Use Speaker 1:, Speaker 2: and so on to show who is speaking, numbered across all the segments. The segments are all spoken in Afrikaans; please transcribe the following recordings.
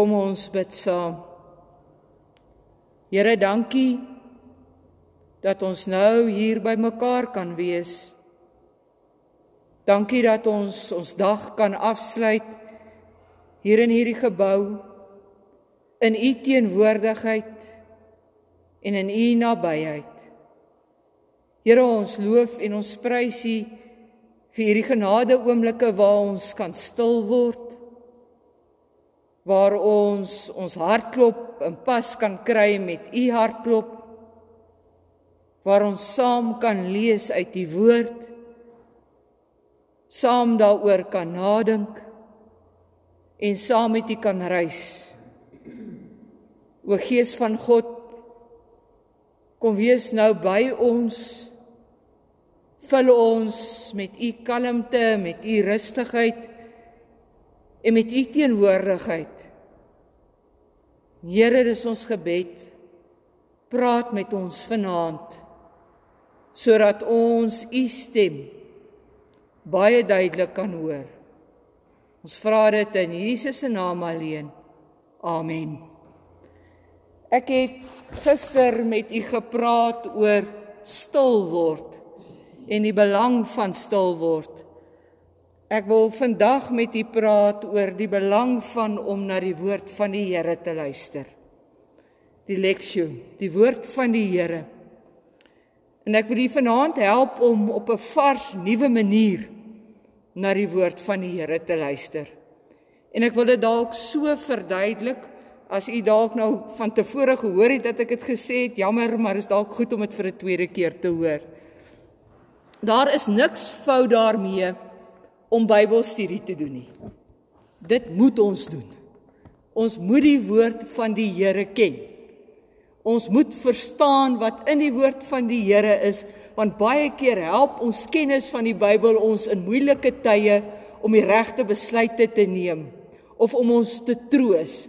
Speaker 1: Kom ons bid saam. Here, dankie dat ons nou hier by mekaar kan wees. Dankie dat ons ons dag kan afsluit hier in hierdie gebou in u teenwoordigheid en in u nabyheid. Here ons loof en ons prys u vir hierdie genade oomblikke waar ons kan stil word waar ons ons hartklop in pas kan kry met u hartklop waar ons saam kan lees uit die woord saam daaroor kan nadink en saam met u kan reis. O gees van God kom wees nou by ons vul ons met u kalmte met u rustigheid en met u teenwoordigheid Here dis ons gebed praat met ons vanaand sodat ons u stem baie duidelik kan hoor. Ons vra dit in Jesus se naam alleen. Amen. Ek het gister met u gepraat oor stil word en die belang van stil word. Ek wil vandag met u praat oor die belang van om na die woord van die Here te luister. Die leksio, die woord van die Here. En ek wil u vanaand help om op 'n vars nuwe manier na die woord van die Here te luister. En ek wil dit dalk so verduidelik as u dalk nou van tevore gehoor het dat ek dit gesê het, jammer, maar is dalk goed om dit vir 'n tweede keer te hoor. Daar is niks fout daarmee om Bybelstudie te doen nie. Dit moet ons doen. Ons moet die woord van die Here ken. Ons moet verstaan wat in die woord van die Here is, want baie keer help ons kennis van die Bybel ons in moeilike tye om die regte besluite te neem of om ons te troos.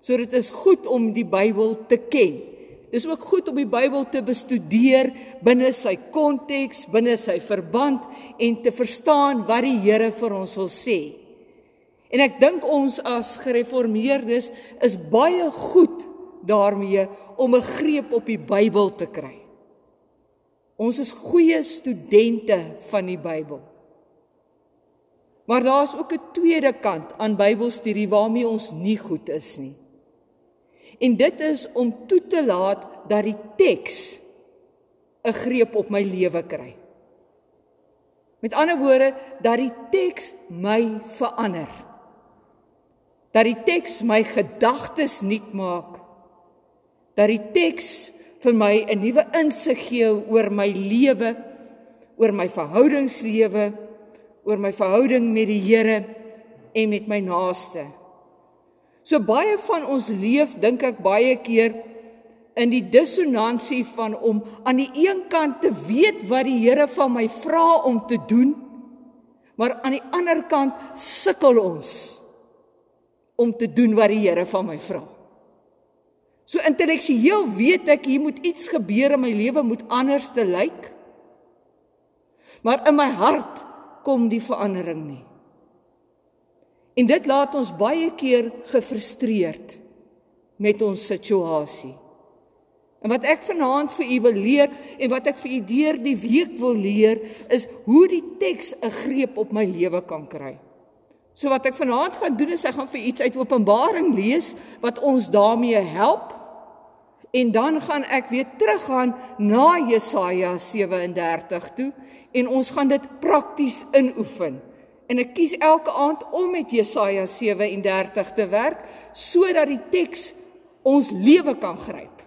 Speaker 1: So dit is goed om die Bybel te ken. Dis ook goed om die Bybel te bestudeer binne sy konteks, binne sy verband en te verstaan wat die Here vir ons wil sê. En ek dink ons as gereformeerdes is baie goed daarmee om 'n greep op die Bybel te kry. Ons is goeie studente van die Bybel. Maar daar's ook 'n tweede kant aan Bybelstudie waarmee ons nie goed is nie. En dit is om toe te laat dat die teks 'n greep op my lewe kry. Met ander woorde, dat die teks my verander. Dat die teks my gedagtes nuut maak dat die teks vir my 'n nuwe insig gee oor my lewe, oor my verhoudingslewe, oor my verhouding met die Here en met my naaste. So baie van ons leef dink ek baie keer in die dissonansie van om aan die een kant te weet wat die Here van my vra om te doen, maar aan die ander kant sukkel ons om te doen wat die Here van my vra. So intellektueel weet ek hier moet iets gebeur in my lewe moet anders te lyk. Maar in my hart kom die verandering nie. En dit laat ons baie keer gefrustreerd met ons situasie. En wat ek vanaand vir u wil leer en wat ek vir u deur die week wil leer is hoe die teks 'n greep op my lewe kan kry. So wat ek vanaand gaan doen is ek gaan vir iets uit Openbaring lees wat ons daarmee help En dan gaan ek weer teruggaan na Jesaja 37 toe en ons gaan dit prakties inoefen. En ek kies elke aand om met Jesaja 37 te werk sodat die teks ons lewe kan gryp.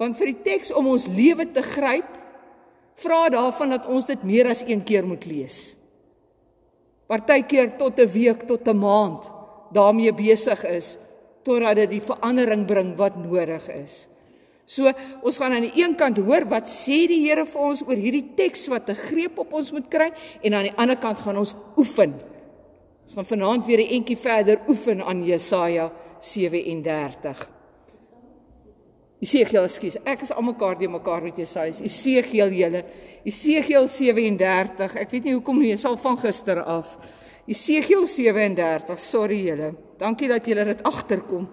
Speaker 1: Want vir die teks om ons lewe te gryp, vra daarvan dat ons dit meer as een keer moet lees. Partykeer tot 'n week tot 'n maand daarmee besig is totdat dit die verandering bring wat nodig is. So ons gaan aan die een kant hoor wat sê die Here vir ons oor hierdie teks wat 'n greep op ons moet kry en aan die ander kant gaan ons oefen. Ons gaan vanaand weer 'n entjie verder oefen aan Jesaja 37. Esegiel, ekskuus, ek is almekaar die mekaar met Jesaja. Esegiel julle. Esegiel 37. Ek weet nie hoekom nie, sal van gister af. Jesegiel 37. Sorry julle. Dankie dat julle dit agterkom.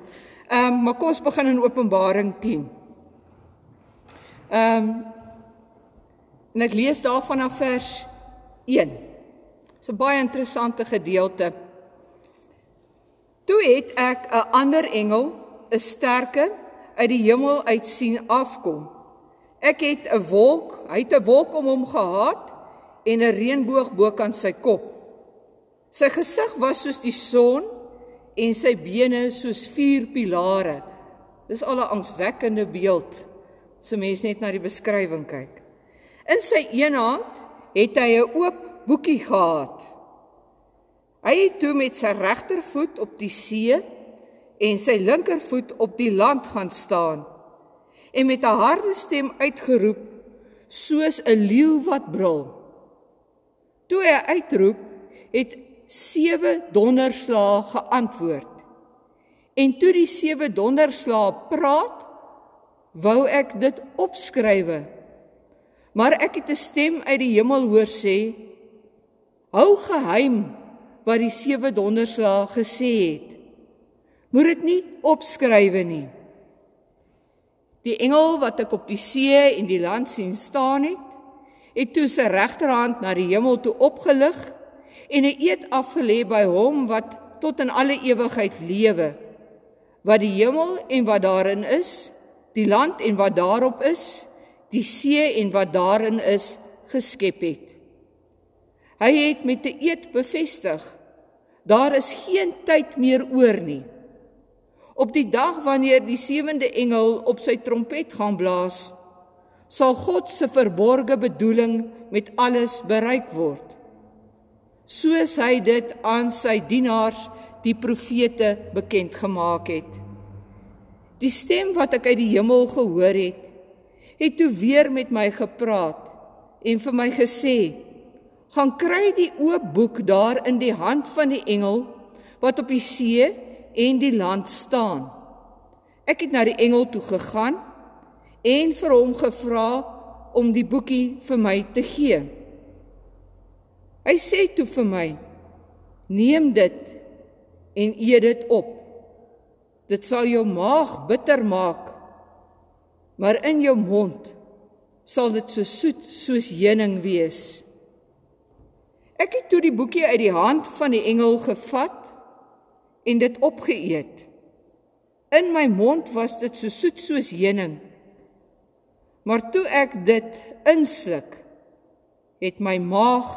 Speaker 1: Ehm um, maar kom ons begin in Openbaring 10. Ehm um, en ek lees daarvan af vers 1. Dit's 'n baie interessante gedeelte. Toe het ek 'n ander engel, 'n sterke uit die hemel uit sien afkom. Ek het 'n wolk, hy het 'n wolk om hom gehad en 'n reënboog bokant sy kop. Sy gesig was soos die son en sy bene soos vier pilare. Dis al 'n angswekkende beeld as 'n mens net na die beskrywing kyk. In sy een hand het hy 'n oop boekie gehad. Hy het toe met sy regtervoet op die see en sy linkervoet op die land gaan staan en met 'n harde stem uitgeroep soos 'n leeu wat brul. Toe hy uitroep, het sewe donderslae geantwoord. En toe die sewe donderslae praat, wou ek dit opskrywe. Maar ek het 'n stem uit die hemel hoor sê: Hou geheim wat die sewe donderslae gesê het. Moet dit nie opskrywe nie. Die engel wat ek op die see en die land sien staan het, het toe sy regterhand na die hemel toe opgelig en 'n eed afgelê by hom wat tot in alle ewigheid lewe wat die hemel en wat daarin is die land en wat daarop is die see en wat daarin is geskep het. Hy het met 'n eed bevestig daar is geen tyd meer oor nie. Op die dag wanneer die sewende engel op sy trompet gaan blaas sal God se verborgde bedoeling met alles bereik word. Soos hy dit aan sy dienaars die profete bekend gemaak het. Die stem wat ek uit die hemel gehoor het, het toe weer met my gepraat en vir my gesê: "Gaan kry die oop boek daar in die hand van die engel wat op die see en die land staan." Ek het na die engel toe gegaan en vir hom gevra om die boekie vir my te gee. Hy sê toe vir my: "Neem dit en eet dit op. Dit sal jou maag bitter maak, maar in jou mond sal dit so soet soos heuning wees." Ek het toe die boekie uit die hand van die engel gevat en dit opgeëet. In my mond was dit so soet soos heuning. Maar toe ek dit insluk, het my maag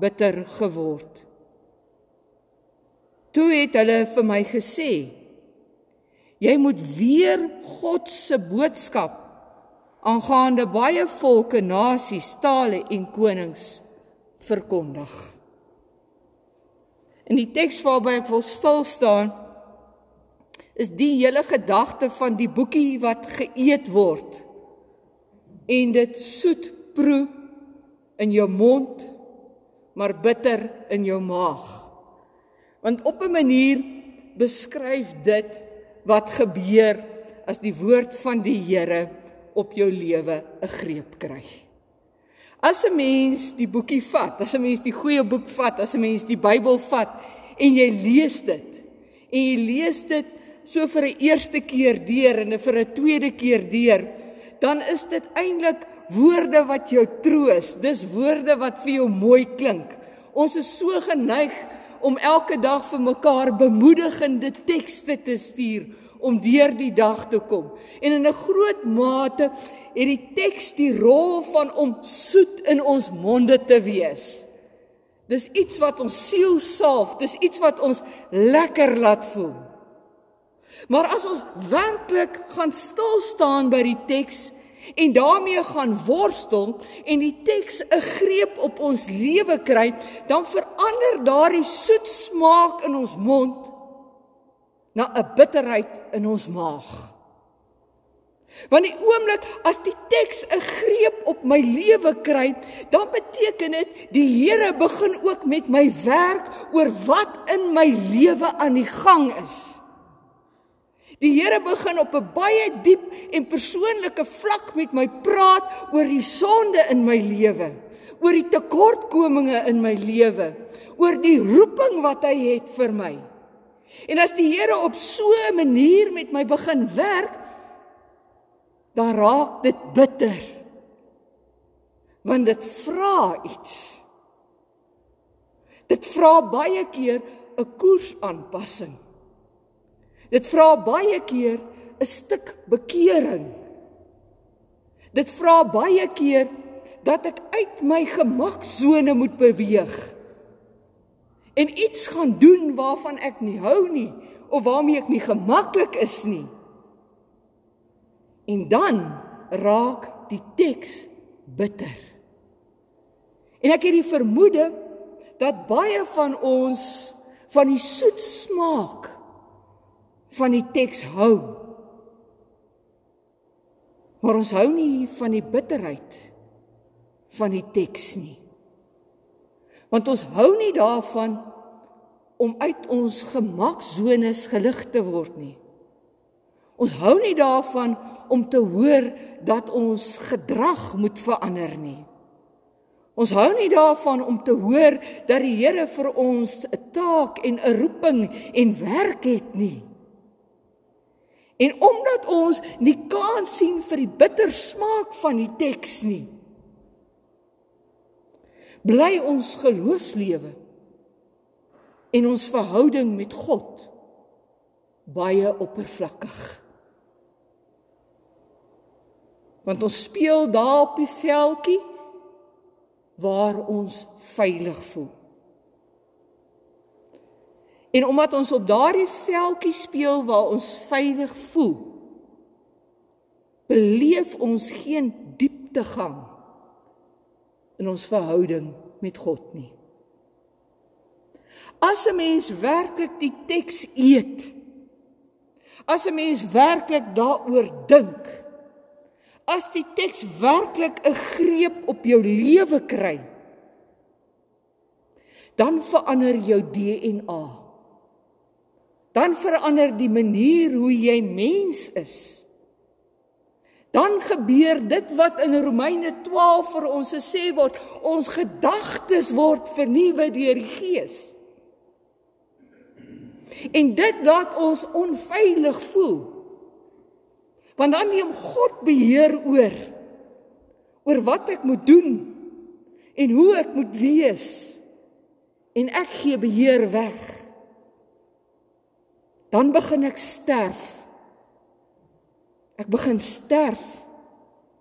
Speaker 1: bitter geword. Toe het hulle vir my gesê: Jy moet weer God se boodskap aangaande baie volke, nasies, tale en konings verkondig. In die teks waarby ek wil stil staan is die hele gedagte van die boekie wat geëet word en dit soet proe in jou mond maar bitter in jou maag. Want op 'n manier beskryf dit wat gebeur as die woord van die Here op jou lewe 'n greep kry. As 'n mens die boekie vat, as 'n mens die goeie boek vat, as 'n mens die Bybel vat en jy lees dit en jy lees dit so vir 'n eerste keer deur en vir 'n tweede keer deur, dan is dit eintlik woorde wat jou troos. Dis woorde wat vir jou mooi klink. Ons is so geneig om elke dag vir mekaar bemoedigende tekste te stuur om deur die dag te kom. En in 'n groot mate het die teks die rol van om soet in ons monde te wees. Dis iets wat ons siel salf, dis iets wat ons lekker laat voel. Maar as ons werklik gaan stil staan by die teks en daarmee gaan worstel en die teks 'n greep op ons lewe kry, dan verander daardie soet smaak in ons mond na 'n bitterheid in ons maag. Want die oomblik as die teks 'n greep op my lewe kry, dan beteken dit die Here begin ook met my werk oor wat in my lewe aan die gang is. Die Here begin op 'n baie diep en persoonlike vlak met my praat oor die sonde in my lewe, oor die tekortkominge in my lewe, oor die roeping wat hy het vir my. En as die Here op so 'n manier met my begin werk, dan raak dit bitter. Want dit vra iets. Dit vra baie keer 'n koersaanpassing. Dit vra baie keer 'n stuk bekering. Dit vra baie keer dat ek uit my gemaksone moet beweeg en iets gaan doen waarvan ek nie hou nie of waarmee ek nie gemaklik is nie. En dan raak die teks bitter. En ek het die vermoede dat baie van ons van die soet smaak van die teks hou. Maar ons hou nie van die bitterheid van die teks nie. Want ons hou nie daarvan om uit ons gemaksones gelig te word nie. Ons hou nie daarvan om te hoor dat ons gedrag moet verander nie. Ons hou nie daarvan om te hoor dat die Here vir ons 'n taak en 'n roeping en werk het nie. En omdat ons nie kan sien vir die bitter smaak van die teks nie, bly ons geloofslewe en ons verhouding met God baie oppervlakkig. Want ons speel daar op die veldjie waar ons veilig voel. En omdat ons op daardie veldjie speel waar ons veilig voel, beleef ons geen dieptegang in ons verhouding met God nie. As 'n mens werklik die teks eet, as 'n mens werklik daaroor dink, as die teks werklik 'n greep op jou lewe kry, dan verander jou DNA dan verander die manier hoe jy mens is. Dan gebeur dit wat in Romeine 12 vir ons gesê word, ons gedagtes word vernuwe deur die Gees. En dit laat ons onveilig voel. Want dan neem God beheer oor oor wat ek moet doen en hoe ek moet wees. En ek gee beheer weg dan begin ek sterf. Ek begin sterf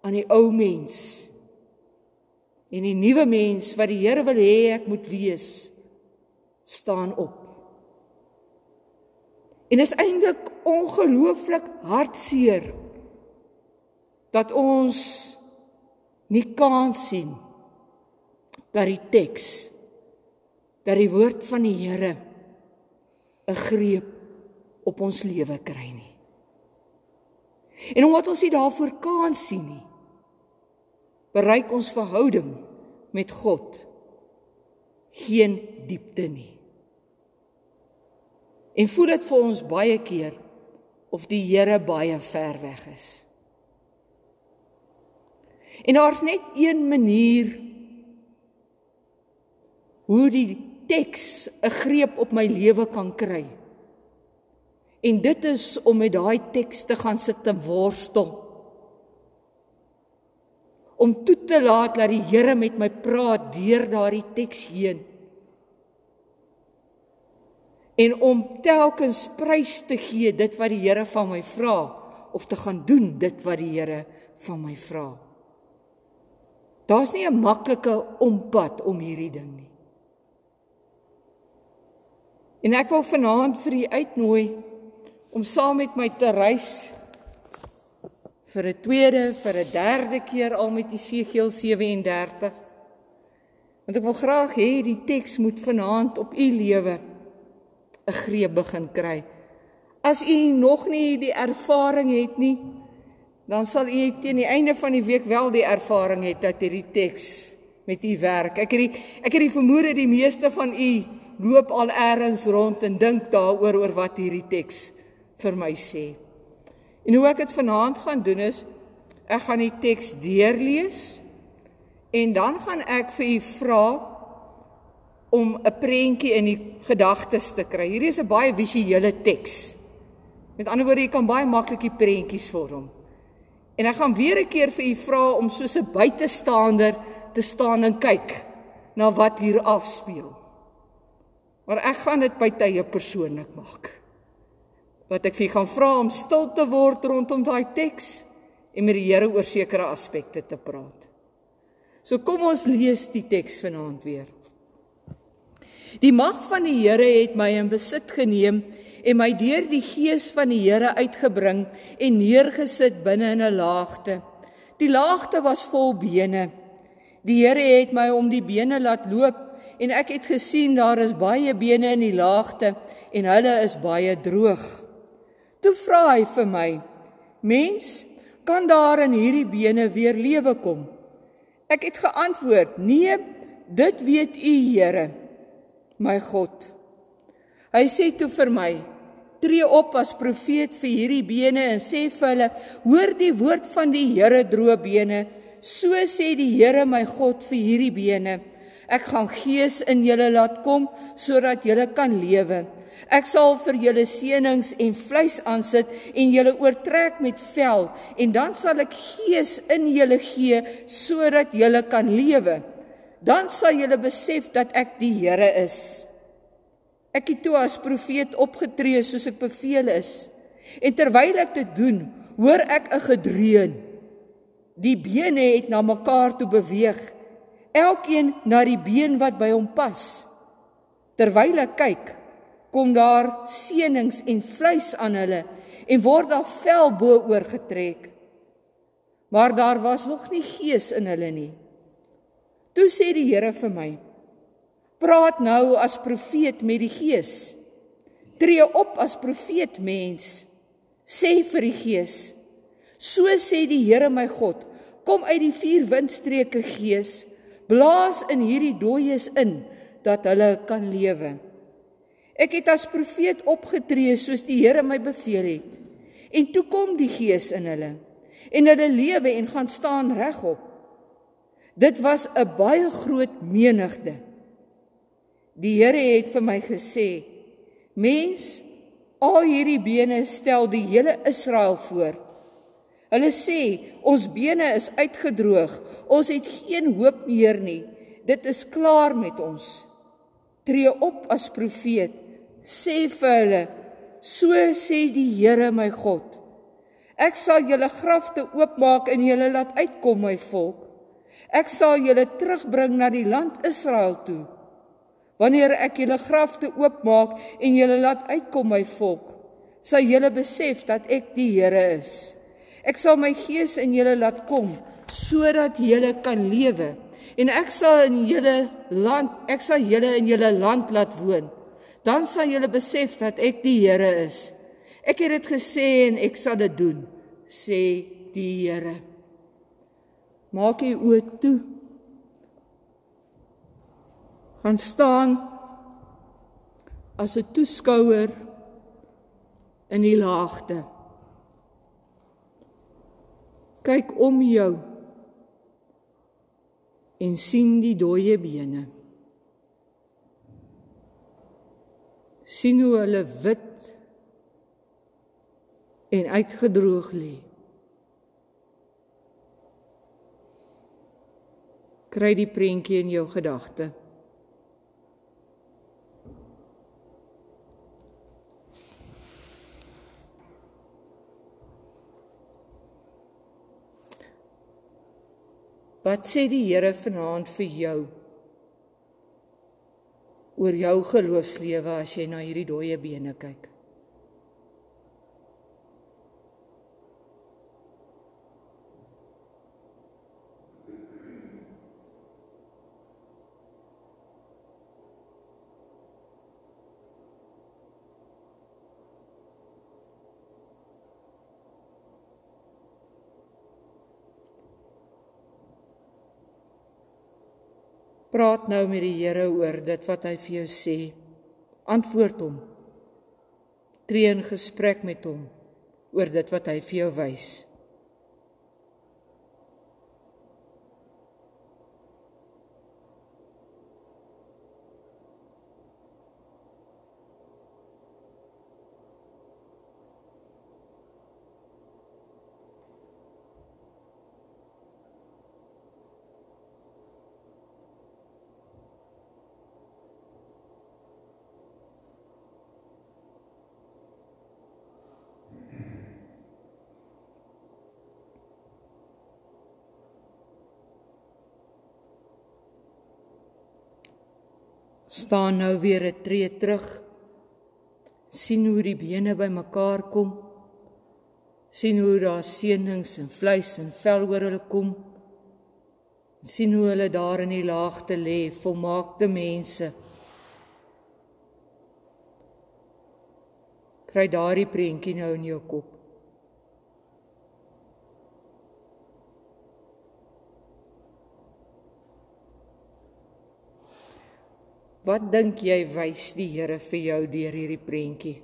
Speaker 1: aan die ou mens. En die nuwe mens wat die Here wil hê ek moet wees, staan op. En is eintlik ongelooflik hartseer dat ons nie kan sien dat die teks dat die woord van die Here 'n greep op ons lewe kry nie. En omdat ons nie daarvoor kan sien nie, bereik ons verhouding met God geen diepte nie. En voel dit vir ons baie keer of die Here baie ver weg is. En daar's net een manier hoe die teks 'n greep op my lewe kan kry. En dit is om met daai teks te gaan sit te worstel. Om toe te laat dat die Here met my praat deur daardie teks heen. En om telkens prys te gee dit wat die Here van my vra of te gaan doen dit wat die Here van my vra. Daar's nie 'n maklike ompad om hierdie ding nie. En ek wil vanaand vir u uitnooi om saam met my te reis vir 'n tweede, vir 'n derde keer al met Jesegiel 37. Want ek wil graag hê die teks moet vanaand op u lewe 'n greep begin kry. As u nog nie die ervaring het nie, dan sal u teen die einde van die week wel die ervaring hê dat hierdie teks met u werk. Ek het die ek het die vermoede die meeste van u loop al eers rond en dink daaroor oor wat hierdie teks vir my sê. En hoe ek dit vanaand gaan doen is ek gaan die teks deurlees En dan gaan ek vir u vra om 'n prentjie in die gedagtes te kry. Hierdie is 'n baie visuele teks. Met ander woorde, jy kan baie maklik die prentjies vorm. En ek gaan weer 'n keer vir u vra om soos 'n buitestander te staan en kyk na wat hier afspeel. Maar ek gaan dit by tye persoonlik maak. Wat ek vir gaan vra om stil te word rondom daai teks en met die Here oor sekere aspekte te praat. So kom ons lees die teks vanaand weer. Die mag van die Here het my in besit geneem en my deur die gees van die Here uitgebring en neergesit binne in 'n laagte. Die laagte was vol bene. Die Here het my om die bene laat loop en ek het gesien daar is baie bene in die laagte en hulle is baie droog. Toe vra hy vir my: "Mens, kan daar in hierdie bene weer lewe kom?" Ek het geantwoord: "Nee, dit weet U, Here." my God. Hy sê toe vir my: "Tree op as profeet vir hierdie bene en sê vir hulle: Hoor die woord van die Here, droë bene. So sê die Here my God vir hierdie bene: Ek gaan gees in julle laat kom sodat julle kan lewe. Ek sal vir julle seënings en vleis aansit en julle oortrek met vel en dan sal ek gees in julle gee sodat julle kan lewe." dan sal julle besef dat ek die Here is. Ek het toe as profeet opgetree soos ek beveel is. En terwyl ek dit doen, hoor ek 'n gedreun. Die bene het na mekaar toe beweeg, elkeen na die been wat by hom pas. Terwyl ek kyk, kom daar seënings en vleis aan hulle en word daar vel bo oorgetrek. Maar daar was nog nie gees in hulle nie. Toe sê die Here vir my: Praat nou as profeet met die Gees. Tree op as profeet mens. Sê vir die Gees: So sê die Here my God: Kom uit die vier windstreke Gees, blaas in hierdie dooies in dat hulle kan lewe. Ek het as profeet opgetree soos die Here my beveel het. En toe kom die Gees in hulle en hulle lewe en gaan staan regop. Dit was 'n baie groot menigte. Die Here het vir my gesê: "Mens, al hierdie bene stel die hele Israel voor. Hulle sê ons bene is uitgedroog. Ons het geen hoop meer nie. Dit is klaar met ons. Tree op as profeet. Sê vir hulle: So sê die Here my God: Ek sal julle grafte oopmaak en julle laat uitkom, my volk. Ek sal julle terugbring na die land Israel toe. Wanneer ek julle grafte oopmaak en julle laat uitkom my volk, sal julle besef dat ek die Here is. Ek sal my gees in julle laat kom sodat julle kan lewe en ek sal in julle land, ek sal julle in julle land laat woon. Dan sal julle besef dat ek die Here is. Ek het dit gesê en ek sal dit doen, sê die Here. Maak jy oë toe. Gaan staan as 'n toeskouer in die laagte. Kyk om jou en sien die dooie bene. sien hoe hulle wit en uitgedroog lê. kry die prentjie in jou gedagte. Wat sê die Here vanaand vir jou oor jou geloofslewe as jy na hierdie dooie bene kyk? Praat nou met die Here oor dit wat hy vir jou sê. Antwoord hom. Tree in gesprek met hom oor dit wat hy vir jou wys. Staan nou weer 'n tree terug. sien hoe die bene bymekaar kom. sien hoe daar seënings en vleis en vel oor hulle kom. sien hoe hulle daar in die laagte lê, volmaakte mense. Kry daardie prentjie nou in jou kop. Wat dink jy wys die Here vir jou deur hierdie prentjie?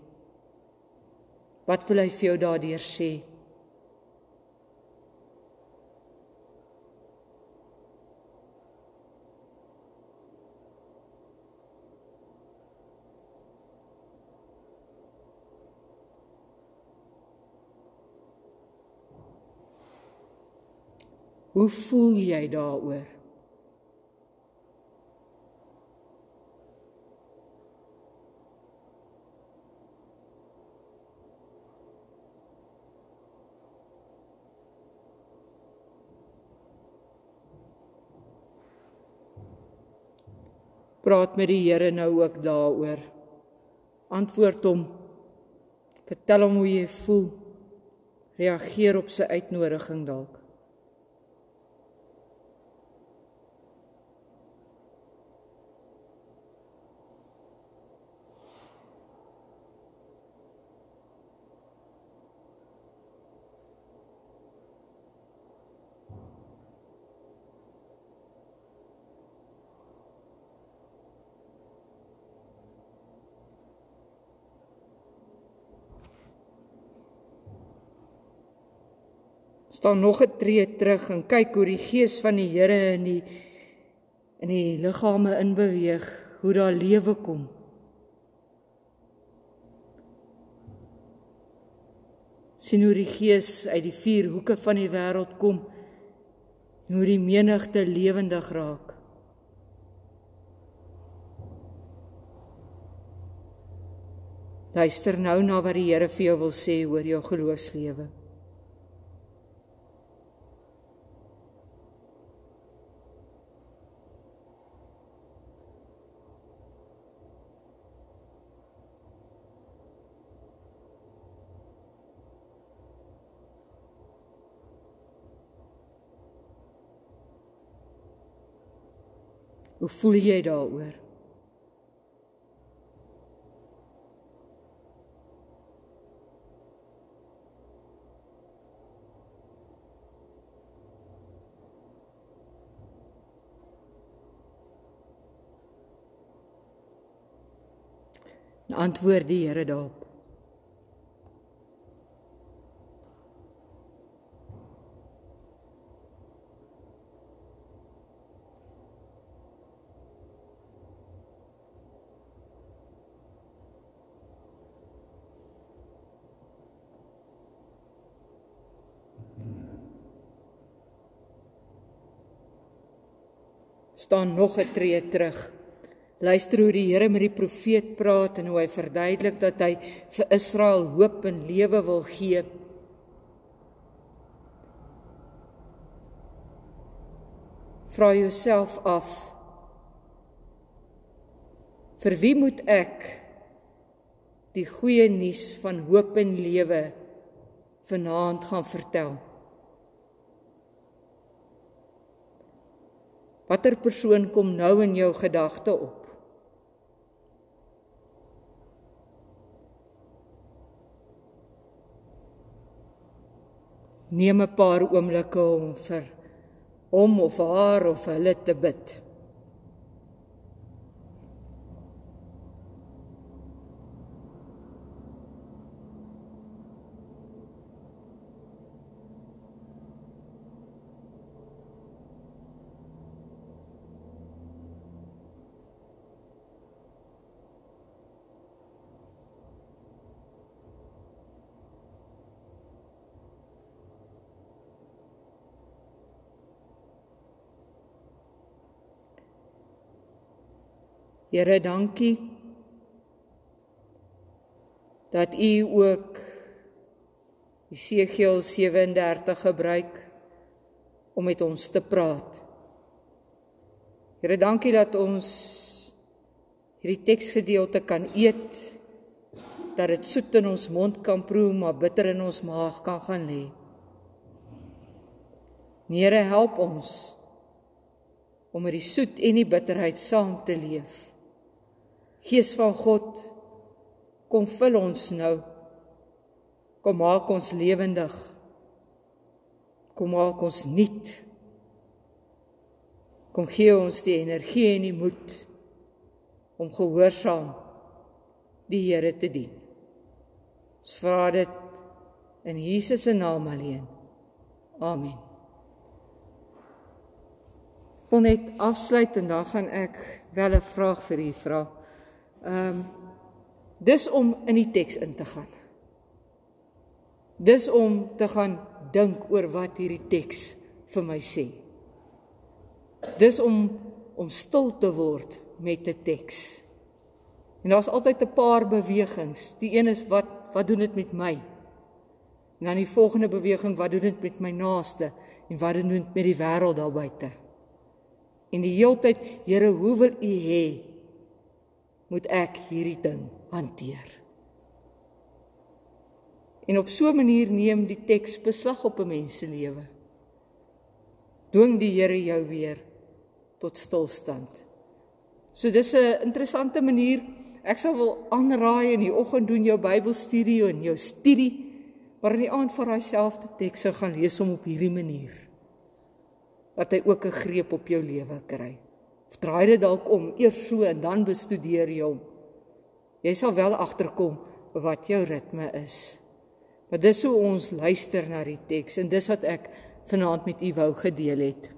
Speaker 1: Wat wil hy vir jou daardeur sê? Hoe voel jy daaroor? Praat met die Here nou ook daaroor. Antwoord hom. Vertel hom hoe jy voel. Reageer op sy uitnodiging dalk. Staan nog 'n tree terug en kyk hoe die gees van die Here in die in die liggame inbeweeg, hoe daar lewe kom. sien hoe die gees uit die vier hoeke van die wêreld kom en hoe die menigte lewendig raak. Luister nou na wat die Here vir jou wil sê oor jou geloofslewe. Hoe voel jy daaroor? Antwoord die Here daarop. Staan nog 'n tree terug. Luister hoe die Here met die profeet praat en hoe hy verduidelik dat hy vir Israel hoop en lewe wil gee. Vra jouself af: Vir wie moet ek die goeie nuus van hoop en lewe vanaand gaan vertel? Watter persoon kom nou in jou gedagte op? Neem 'n paar oomblikke om vir hom of haar of hulle te bid. Here, dankie dat U ook Jesegiel 37 gebruik om met ons te praat. Here, dankie dat ons hierdie teksgedeelte kan eet dat dit soet in ons mond kan proe maar bitter in ons maag kan gaan lê. Here help ons om met die soet en die bitterheid saam te leef. Gees van God, kom vul ons nou. Kom maak ons lewendig. Kom maak ons nuut. Kom gee ons die energie en die moed om gehoorsaam die Here te dien. Ons vra dit in Jesus se naam alleen. Amen. Wil net afsluit en dan gaan ek wel 'n vraag vir u vra. Ehm um, dis om in die teks in te gaan. Dis om te gaan dink oor wat hierdie teks vir my sê. Dis om om stil te word met 'n teks. En daar's altyd 'n paar bewegings. Die een is wat wat doen dit met my? En dan die volgende beweging, wat doen dit met my naaste? En wat doen dit met die wêreld daar buite? En die heeltyd, Here, hoe wil U hê moet ek hierdie ding hanteer? En op so 'n manier neem die teks beslag op 'n mens se lewe. Dwing die Here jou weer tot stilstand. So dis 'n interessante manier Ek sal wil aanraai in die oggend doen jou Bybelstudie en jou studie, maar in die aand vir jouselfde tekste gaan lees hom op hierdie manier. Dat hy ook 'n greep op jou lewe kry. Of draai dit dalk om, eers so en dan bestudeer jy hom. Jy sal wel agterkom wat jou ritme is. Maar dis hoe ons luister na die teks en dis wat ek vanaand met u wou gedeel het.